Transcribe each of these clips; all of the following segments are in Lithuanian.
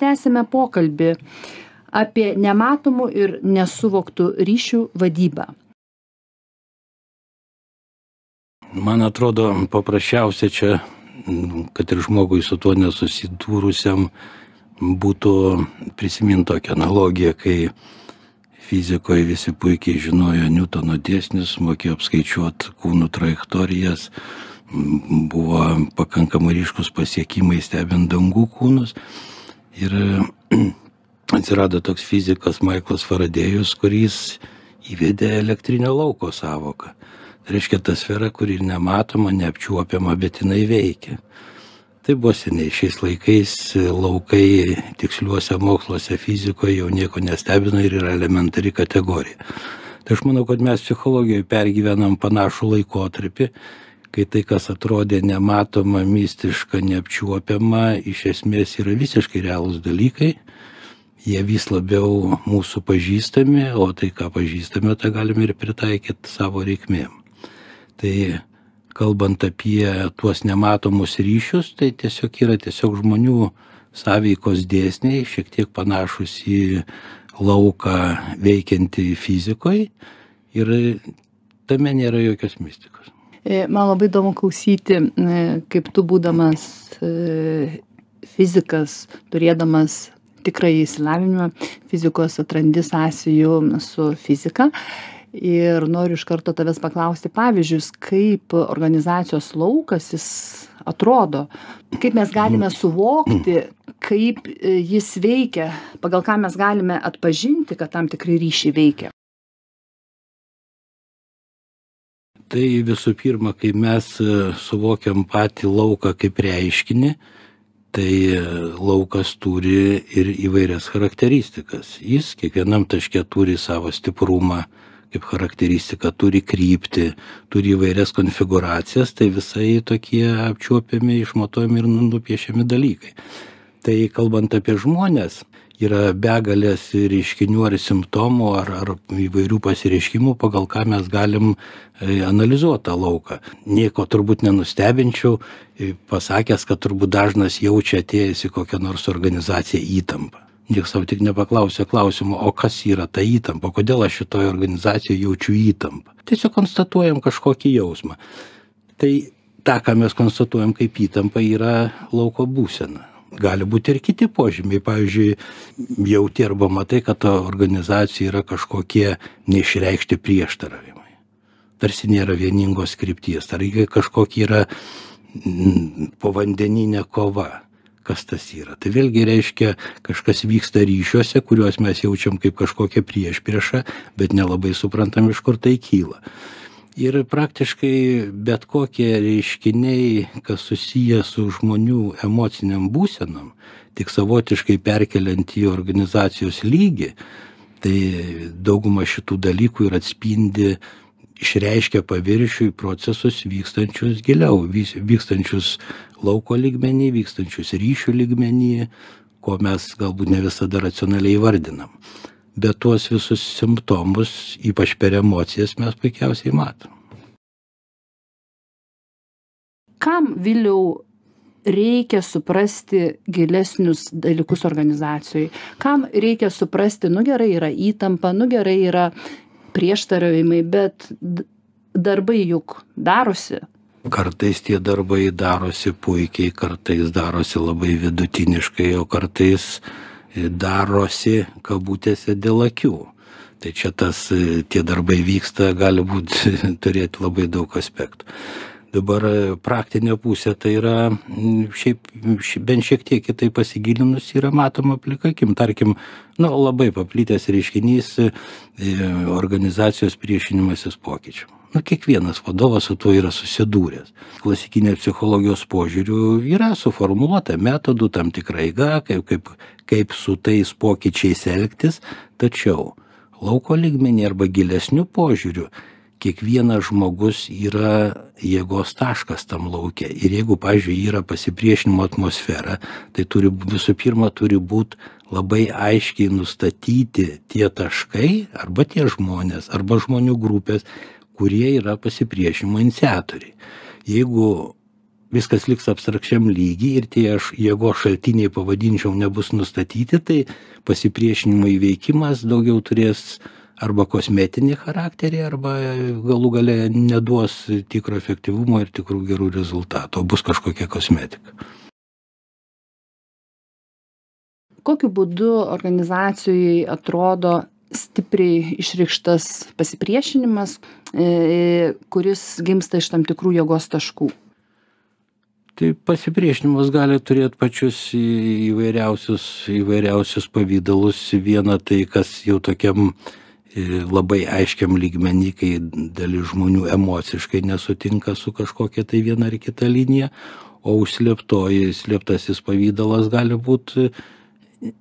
tęsiame pokalbį apie nematomų ir nesuvoktų ryšių vadybą. Man atrodo, paprasčiausia čia, kad ir žmogui su tuo nesusidūrusiam, būtų prisiminti tokią analogiją, kai fizikoje visi puikiai žinojo Newtono dėsnius, mokėjo apskaičiuoti kūnų trajektorijas, buvo pakankamai ryškus pasiekimai stebint dangų kūnus. Ir atsirado toks fizikas Michaelas Faradėjus, kuris įvedė elektrinio lauko savoką. Tai reiškia ta sfera, kuri nematoma, neapčiuopiama, bet jinai veikia. Tai buvo seniai šiais laikais laukai tiksliuose moksluose, fizikoje jau nieko nestebina ir yra elementari kategorija. Tai aš manau, kad mes psichologijoje pergyvenam panašų laikotarpį, kai tai, kas atrodė nematoma, mistiška, neapčiuopiama, iš esmės yra visiškai realūs dalykai. Jie vis labiau mūsų pažįstami, o tai, ką pažįstame, tą galime ir pritaikyti savo reikmėm. Tai kalbant apie tuos nematomus ryšius, tai tiesiog yra tiesiog žmonių sąveikos dėsniai, šiek tiek panašus į lauką veikiantį fizikoje ir tame nėra jokios mistikos. E, man labai įdomu klausyti, e, kaip tu būdamas e, fizikas, turėdamas tikrą įsilavinimą fizikos atrandi sąsijų su fizika. Ir noriu iš karto tavęs paklausti pavyzdžius, kaip organizacijos laukas jis atrodo, kaip mes galime suvokti, kaip jis veikia, pagal ką mes galime atpažinti, kad tam tikrai ryšiai veikia. Tai visų pirma kai mes e, suvokiam patį lauką kaip reiškinį tai e, laukas turi ir įvairias charakteristikas. Jis kiekvienam taške turi savo stiprumą kaip charakteristiką turi kryptį turi įvairias konfigūracijas tai visai tokie apčiuopiami išmatuojami ir nupiešiami dalykai. Tai kalbant apie žmones yra begalės reiškinių ar simptomų ar ar įvairių pasireiškimų pagal ką mes galim e, analizuot tą lauką. Nieko turbūt nenustebinčiau e, pasakęs kad turbūt dažnas jaučia atėjęs į kokią nors organizaciją įtampą. Nieks sau tik nepaklausia klausimo o kas yra ta įtampa kodėl aš šitoj organizacijoj jaučiu įtampą. Tiesiog konstatuojam kažkokį jausmą. Tai tą ką mes konstatuojam kaip įtampą yra lauko būsena gali būti ir kiti požymiai. Pavyzdžiui jauti arba matai kad ta organizacijoj yra kažkokie neišreikšti prieštaravimai. Tarsi nėra vieningos krypties. Tarsi kažkokia yra mm, povandeninė kova kas tas yra. Tai vėlgi reiškia kažkas vyksta ryšiuose kuriuos mes jaučiam kaip kažkokią priešpriešą bet nelabai suprantam iš kur tai kyla ir praktiškai bet kokie reiškiniai kas susiję su žmonių emocinėm būsenom tik savotiškai perkeliant į organizacijos lygį tai dauguma šitų dalykų ir atspindi išreiškia paviršiuj procesus vykstančius giliau vykstančius lauko lygmeny vykstančius ryšių lygmeny ko mes galbūt ne visada racionaliai įvardinam bet tuos visus simptomus ypač per emocijas mes puikiausiai matom. Kam viliau reikia suprasti gilesnius dalykus organizacijoj? Kam reikia suprasti nu gerai yra įtampa nu gerai yra prieštaravimai bet darbai juk darosi. Kartais tie darbai darosi puikiai kartais darosi labai vidutiniškai o kartais darosi kabutėse dėl akių. Tai čia tas, tie darbai vyksta, gali būti turėti labai daug aspektų. Dabar praktinė pusė tai yra, šiaip, bent šiek tiek kitai pasigilinus, yra matoma plikakim. Tarkim, nu, labai paplytęs reiškinys e, organizacijos priešinimasis pokyčiam. Nu, kiekvienas vadovas su tuo yra susidūręs. Klasikinė psichologijos požiūrių yra suformuoluota metodų tam tikra eiga, kaip, kaip, kaip su tais pokyčiais elgtis, tačiau lauko lygmenį arba gilesnių požiūrių kiekvienas žmogus yra jėgos taškas tam lauke. Ir jeigu, pavyzdžiui, yra pasipriešinimo atmosfera, tai turi visų pirma turi būti labai aiškiai nustatyti tie taškai arba tie žmonės, arba žmonių grupės, kurie yra pasipriešinimo iniciatoriai. Jeigu viskas liks abstrakčiam lygy ir tie aš jėgos šaltiniai pavadinčiau nebus nustatyti tai pasipriešinimo įveikimas daugiau turės arba kosmetinį charakterį arba galų gale neduos tikro efektyvumo ir tikrų gerų rezultatų o bus kažkokia kosmetika kokiu būdu organizacijoj atrodo stipriai išreikštas pasipriešinimas, e, kuris gimsta iš tam tikrų jėgos taškų. Tai pasipriešinimas gali turėti pačius įvairiausius, įvairiausius pavydalus. Viena tai, kas jau tokiam e, labai aiškiam lygmenį, kai dalis žmonių emociškai nesutinka su kažkokia tai viena ar kita linija, o užslėptoji, slėptasis pavydalas gali būti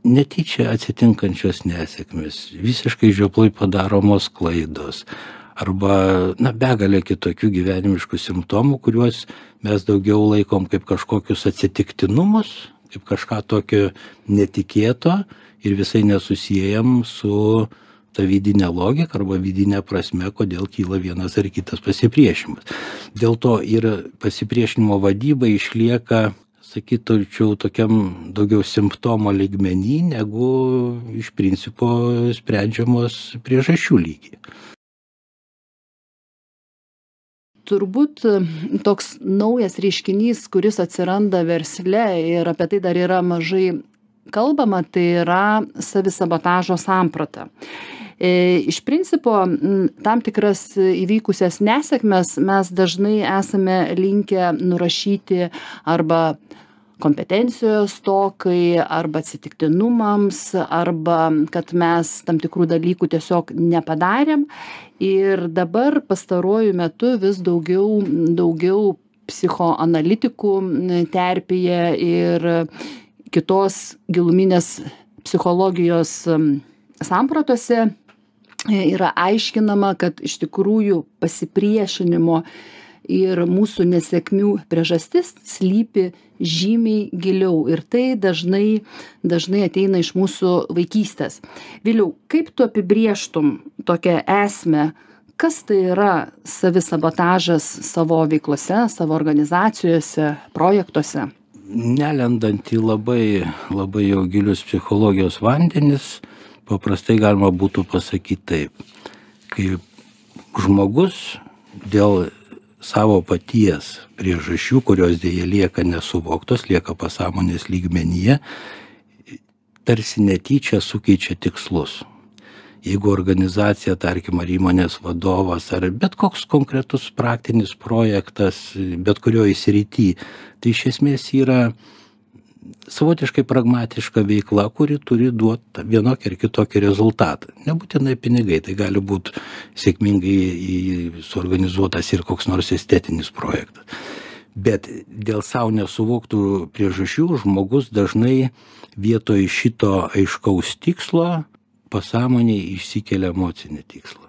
netyčia atsitinkančios nesėkmės, visiškai žioplai padaromos klaidos arba na, begalė kitokių gyvenimiškų simptomų, kuriuos mes daugiau laikom kaip kažkokius atsitiktinumus, kaip kažką tokio netikėto ir visai nesusijęjam su ta vidinė logika arba vidinė prasme, kodėl kyla vienas ar kitas pasipriešinimas. Dėl to ir pasipriešinimo vadyba išlieka sakyčiau tokiam daugiau simptomo lygmeny negu iš principo sprendžiamos priežasčių lygyje. Turbūt toks naujas reiškinys, kuris atsiranda versle ir apie tai dar yra mažai kalbama, tai yra savisabotažo samprata. E, iš principo, tam tikras įvykusias nesėkmes mes dažnai esame linkę nurašyti arba kompetencijos stokai arba atsitiktinumams arba kad mes tam tikrų dalykų tiesiog nepadarėm. Ir dabar pastaruoju metu vis daugiau daugiau psichoanalitikų terpėje ir kitos giluminės psichologijos sampratose yra aiškinama kad iš tikrųjų pasipriešinimo ir mūsų nesėkmių priežastis slypi žymiai giliau ir tai dažnai dažnai ateina iš mūsų vaikystės. Viliau kaip tu apibrėžtum tokią esmę kas tai yra savisabotažas savo veiklose savo organizacijose projektuose? Nelendant į labai labai jau gilius psichologijos vandenis paprastai galima būtų pasakyt taip kai žmogus dėl savo paties priežasčių, kurios dėja lieka nesuvoktos, lieka pasąmonės lygmenyje, tarsi netyčia sukeičia tikslus. Jeigu organizacija, tarkim, ar įmonės vadovas, ar bet koks konkretus praktinis projektas, bet kurioje srity, tai iš esmės yra savotiškai pragmatiška veikla, kuri turi duoti vienokį ar kitokį rezultatą. Nebūtinai pinigai, tai gali būti sėkmingai suorganizuotas ir koks nors estetinis projektas. Bet dėl savo nesuvoktų priežasčių žmogus dažnai vietoj šito aiškaus tikslo pasąmonėje išsikelia emocinį tikslą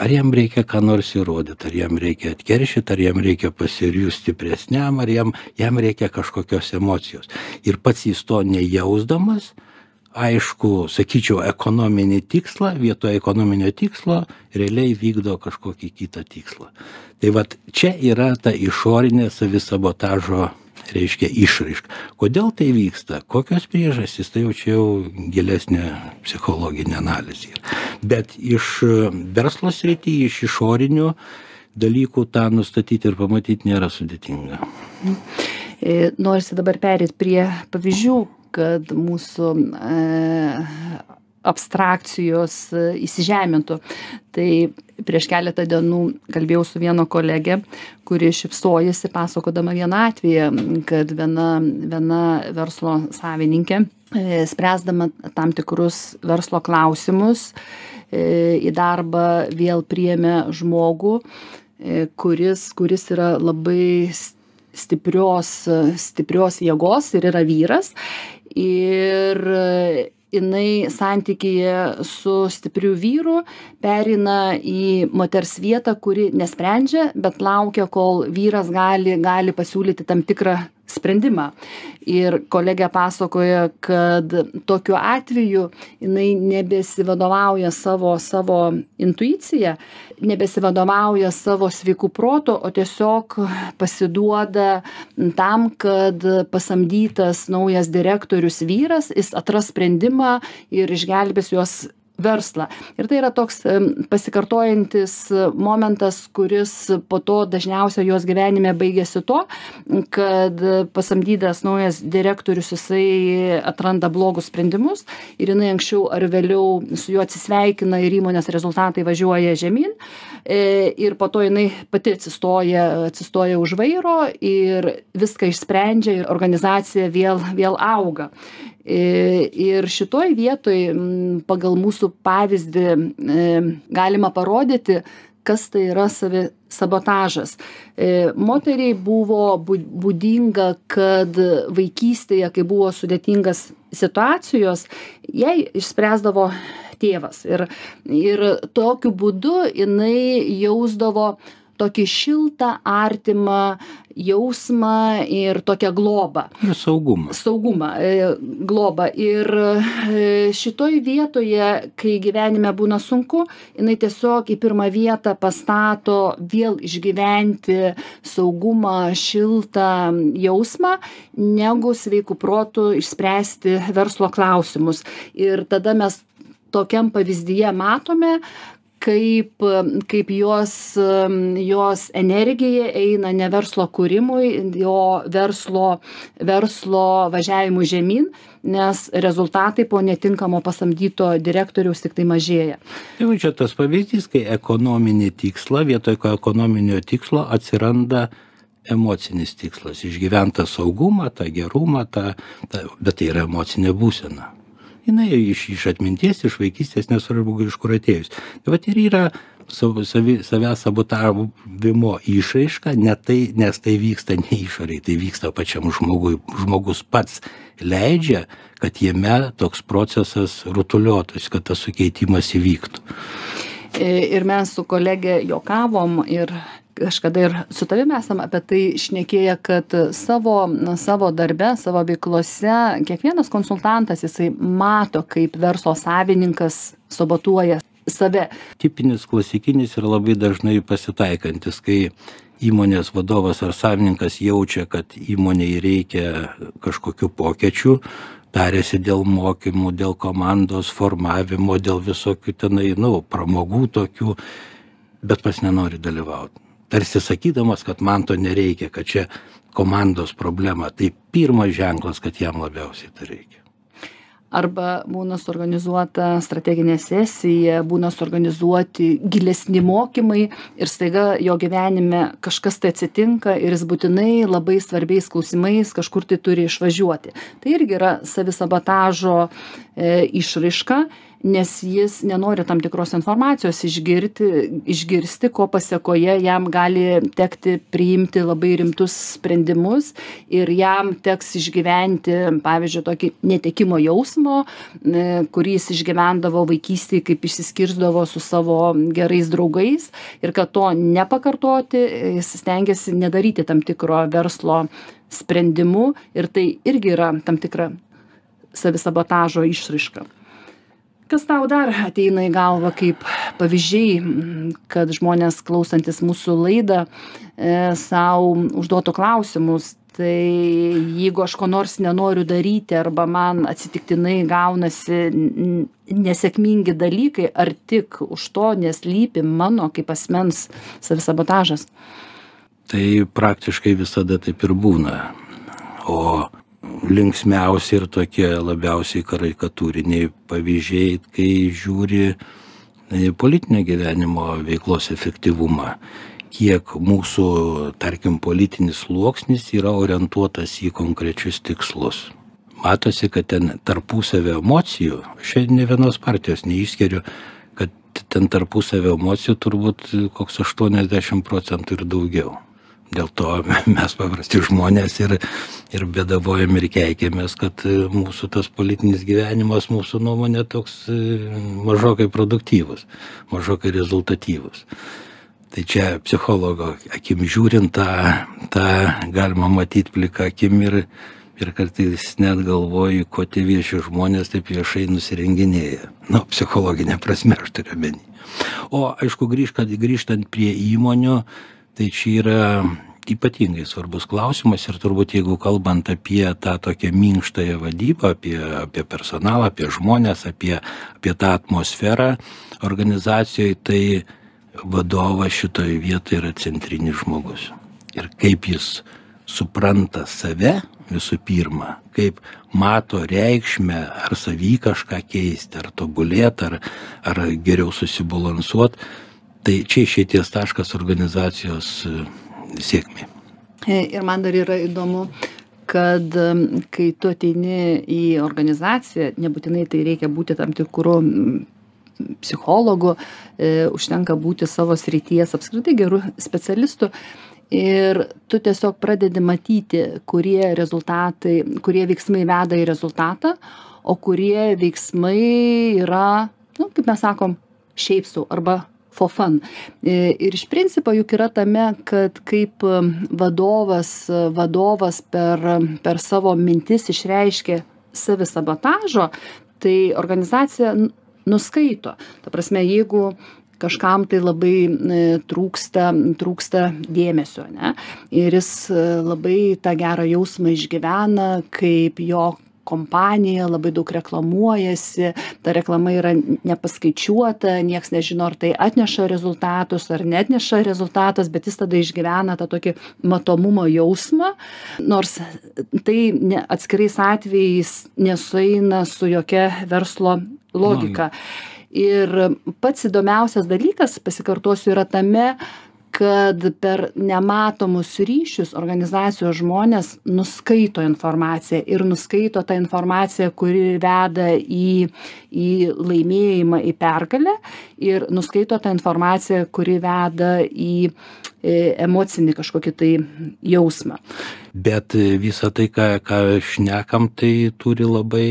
ar jam reikia ką nors įrodyt ar jam reikia atkeršyt ar jam reikia pasijust stipresniam ar jam jam reikia kažkokios emocijos. Ir pats jis to nejausdamas aišku sakyčiau ekonominį tikslą vietoj ekonominio tikslo realiai vykdo kažkokį kitą tikslą. Tai vat čia yra ta išorinė savisabotažo reiškia išraiška. Kodėl tai vyksta? Kokios priežastys? Tai jau čia jau gilesnė psichologinė analizė bet iš verslo srity iš išorinių dalykų tą nustatyt ir pamatyt nėra sudėtinga e, norisi dabar pereit prie pavyzdžių kad mūsų e, abstrakcijos e, įsižemintų. Tai prieš keletą dienų kalbėjau su vieno kolege, kuri šipsojasi pasakodama vieną atvejį, kad viena, viena verslo savininkė, e, spręsdama tam tikrus verslo klausimus, e, į darbą vėl priėmė žmogų, kuris, kuris yra labai stiprios, stiprios jėgos ir yra vyras. Ir jinai santykyje su stipriu vyru pereina į moters vietą kuri nesprendžia bet laukia kol vyras gali gali pasiūlyti tam tikrą sprendimą. Ir kolegė pasakoja kad tokiu atveju jinai nebesivadovauja savo savo intuicija nebesivadovauja savo sveiku protu o tiesiog pasiduoda tam kad pasamdytas naujas direktorius vyras jis atras sprendimą ir išgelbės jos verslą. Ir tai yra toks pasikartojantis momentas kuris po to dažniausia jos gyvenime baigiasi tuo kad pasamdytas naujas direktorius jisai atranda blogus sprendimus ir jinai anksčiau ar vėliau su juo atsisveikina ir įmonės rezultatai važiuoja žemyn e, ir po to jinai pati atsistoja atsistoja už vairo ir viską išsprendžia ir organizacija vėl vėl auga Ir šitoj vietoj pagal mūsų pavyzdį galima parodyti, kas tai yra savi sabotažas. E, moteriai buvo būdinga, kad vaikystėje, kai buvo sudėtingas situacijos, jai išspręsdavo tėvas. Ir, ir tokiu būdu jinai jausdavo tokį šiltą, artimą jausmą ir tokią globą. Ir saugumą. Saugumą, e, globą. Ir e, šitoj vietoje, kai gyvenime būna sunku, jinai tiesiog į pirmą vietą pastato vėl išgyventi saugumą, šiltą jausmą, negu sveikų protų išspręsti verslo klausimus. Ir tada mes tokiam pavyzdyje matome, kaip kaip jos jos energija eina ne verslo kūrimui o verslo verslo važiavimui žemyn nes rezultatai po netinkamo pasamdyto direktoriaus tiktai mažėja. Tai va čia tas pavyzdys kai ekonominį tikslą vietoj ekonominio tikslo atsiranda emocinis tikslas išgyvent tą saugumą tą gerumą tą tą bet tai yra emocinė būsena jinai iš iš atminties iš vaikystės nesvarbu iš kur atėjus. Tai vat ir yra savo savi savęs sabotavimo išraiška ne tai nes tai vyksta ne išorėj tai vyksta pačiam žmogui žmogus pats leidžia kad jame toks procesas rutuliotųsi kad tas sukeitimas įvyktų. E, ir mes su kolege juokavom ir kažkada ir su tavim esam apie tai šnekėję kad savo savo darbe savo veiklose kiekvienas konsultantas jisai mato kaip verslo savininkas sabotuoja save. Tipinis klasikinis ir labai dažnai pasitaikantis kai įmonės vadovas ar savininkas jaučia kad įmonei reikia kažkokių pokyčių tariasi dėl mokymų dėl komandos formavimo dėl visokių tenai nu pramogų tokių bet pats nenori dalyvaut tarsi sakydamas kad man to nereikia kad čia komandos problema tai pirmas ženklas kad jam labiausiai to reikia. Arba būna suorganizuota strateginė sesija būna suorganizuoti gilesni mokymai ir staiga jo gyvenime kažkas tai atsitinka ir jis būtinai labai svarbiais klausimais kažkur tai turi išvažiuoti. Tai irgi yra savisabotažo e, išraiška nes jis nenori tam tikros informacijos išgirti išgirsti ko pasekoje jam gali tekti priimti labai rimtus sprendimus ir jam teks išgyventi pavyzdžiui tokį netekimo jausmo e, kurį jis išgyvendavo vaikystėj kaip išsiskirsdavo su savo gerais draugais ir kad to nepakartoti jis stengiasi nedaryti tam tikro verslo sprendimų ir tai irgi yra tam tikra savisabotažo išraiška kas tau dar ateina į galvą kaip pavyzdžiai kad žmonės klausantys mūsų laidą e, sau užduotų klausimus? Tai jeigu aš ko nors nenoriu daryti arba man atsitiktinai gaunasi nesėkmingi dalykai ar tik už to neslypi mano kaip asmens savisabotažas? Tai praktiškai visada taip ir būna. O linksmiausi ir tokie labiausiai karikatūriniai pavyzdžiai, kai žiūri politinio gyvenimo veiklos efektyvumą, kiek mūsų, tarkim, politinis sluoksnis yra orientuotas į konkrečius tikslus. Matosi, kad ten tarpusavio emocijų, šiandien ne vienos partijos neišskiriu, kad ten tarpusavio emocijų turbūt koks 80 procentų ir daugiau dėl to mes paprasti žmonės ir ir bėdavojam ir keikiamės kad e, mūsų tas politinis gyvenimas mūsų nuomone toks e, mažokai produktyvus mažokai rezultatyvus. Tai čia psichologo akim žiūrint tą tą galima matyt plika akim ir ir kartais net galvoji ko tie vieši žmonės taip viešai nusirenginėja. Nu psichologine prasme aš turiu omeny. O aišku grįžtant grįžtant prie įmonių tai čia yra ypatingai svarbus klausimas ir turbūt jeigu kalbant apie tą tokią minkštąją vadybą apie apie personalą apie žmones apie apie tą atmosferą organizacijoj tai vadovas šitoj vietoj yra centrinis žmogus. Ir kaip jis supranta save visų pirma, kaip mato reikšmę, ar savy kažką keisti, ar tobulėti, ar, ar geriau susibalansuoti, tai čia išėties taškas organizacijos e, sėkmė. E, ir man dar yra įdomu, kad kai tu ateini į organizaciją, nebūtinai tai reikia būti tam tikrų psichologu, e, užtenka būti savo srities apskritai gerų specialistų. Ir tu tiesiog pradedi matyti, kurie rezultatai, kurie veiksmai veda į rezultatą, o kurie veiksmai yra, nu, kaip mes sakom, šiaip sau arba for fun. E, ir iš principo juk yra tame, kad kaip vadovas, vadovas per, per savo mintis išreiškia savisabotažo, tai organizacija nuskaito ta prasme jeigu kažkam tai labai e, trūksta trūksta dėmesio ane ir jis e, labai tą gerą jausmą išgyvena kaip jo kompanija labai daug reklamuojasi ta reklama yra nepaskaičiuota nieks nežino ar tai atneša rezultatus ar neatneša rezultatas bet jis tada išgyvena tą tokį matomumo jausmą nors tai ne atskirais atvejais nesueina su jokia verslo logika. Ir pats įdomiausias dalykas pasikartosiu yra tame kad per nematomus ryšius organizacijos žmonės nuskaito informaciją ir nuskaito tą informaciją kuri veda į į laimėjimą į pergalę ir nuskaito tą informaciją kuri veda į e, emocinį kažkokį tai jausmą. Bet visa tai, ką, ką šnekam, tai turi labai,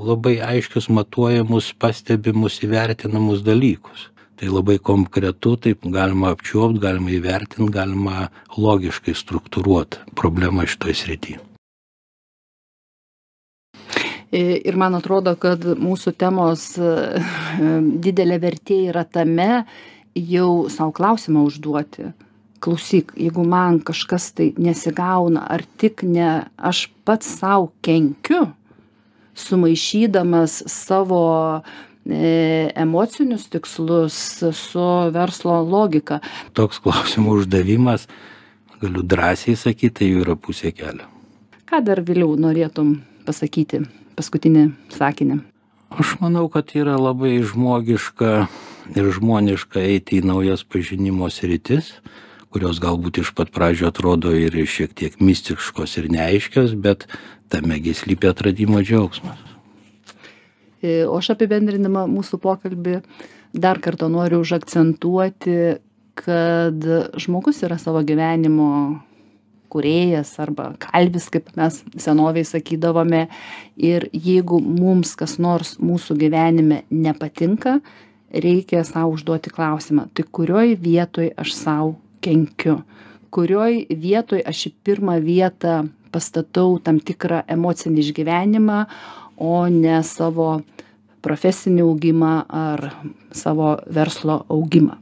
labai aiškius matuojamus, pastebimus, įvertinamus dalykus tai labai konkretu taip galima apčiuopt galima įvertint galima logiškai struktūruot problemą šitoj srity Ir man atrodo, kad mūsų temos e, didelė vertė yra tame, jau savo klausimą užduoti. Klausyk, jeigu man kažkas tai nesigauna, ar tik ne aš pats savo kenkiu, sumaišydamas savo uh, E, emocinius tikslus su verslo logika. Toks klausimų uždavimas, galiu drąsiai sakyti, tai jų yra pusė kelio. Ką dar vėliau norėtum pasakyti, paskutinį sakinį? Aš manau, kad yra labai žmogiška ir žmoniška eiti į naujas pažinimo sritis, kurios galbūt iš pat pradžio atrodo ir šiek tiek mistiškos ir neaiškios, bet tame slypi atradimo džiaugsmas. E, o aš apibendrinimą mūsų pokalbį dar kartą noriu užakcentuoti, kad žmogus yra savo gyvenimo kurėjas arba kalvis, kaip mes senoviai sakydavome. Ir jeigu mums kas nors mūsų gyvenime nepatinka, reikia savo užduoti klausimą, tai kurioj vietoj aš savo kenkiu, kurioj vietoj aš į pirmą vietą pastatau tam tikrą emocinį išgyvenimą, o ne savo profesinį augimą ar savo verslo augimą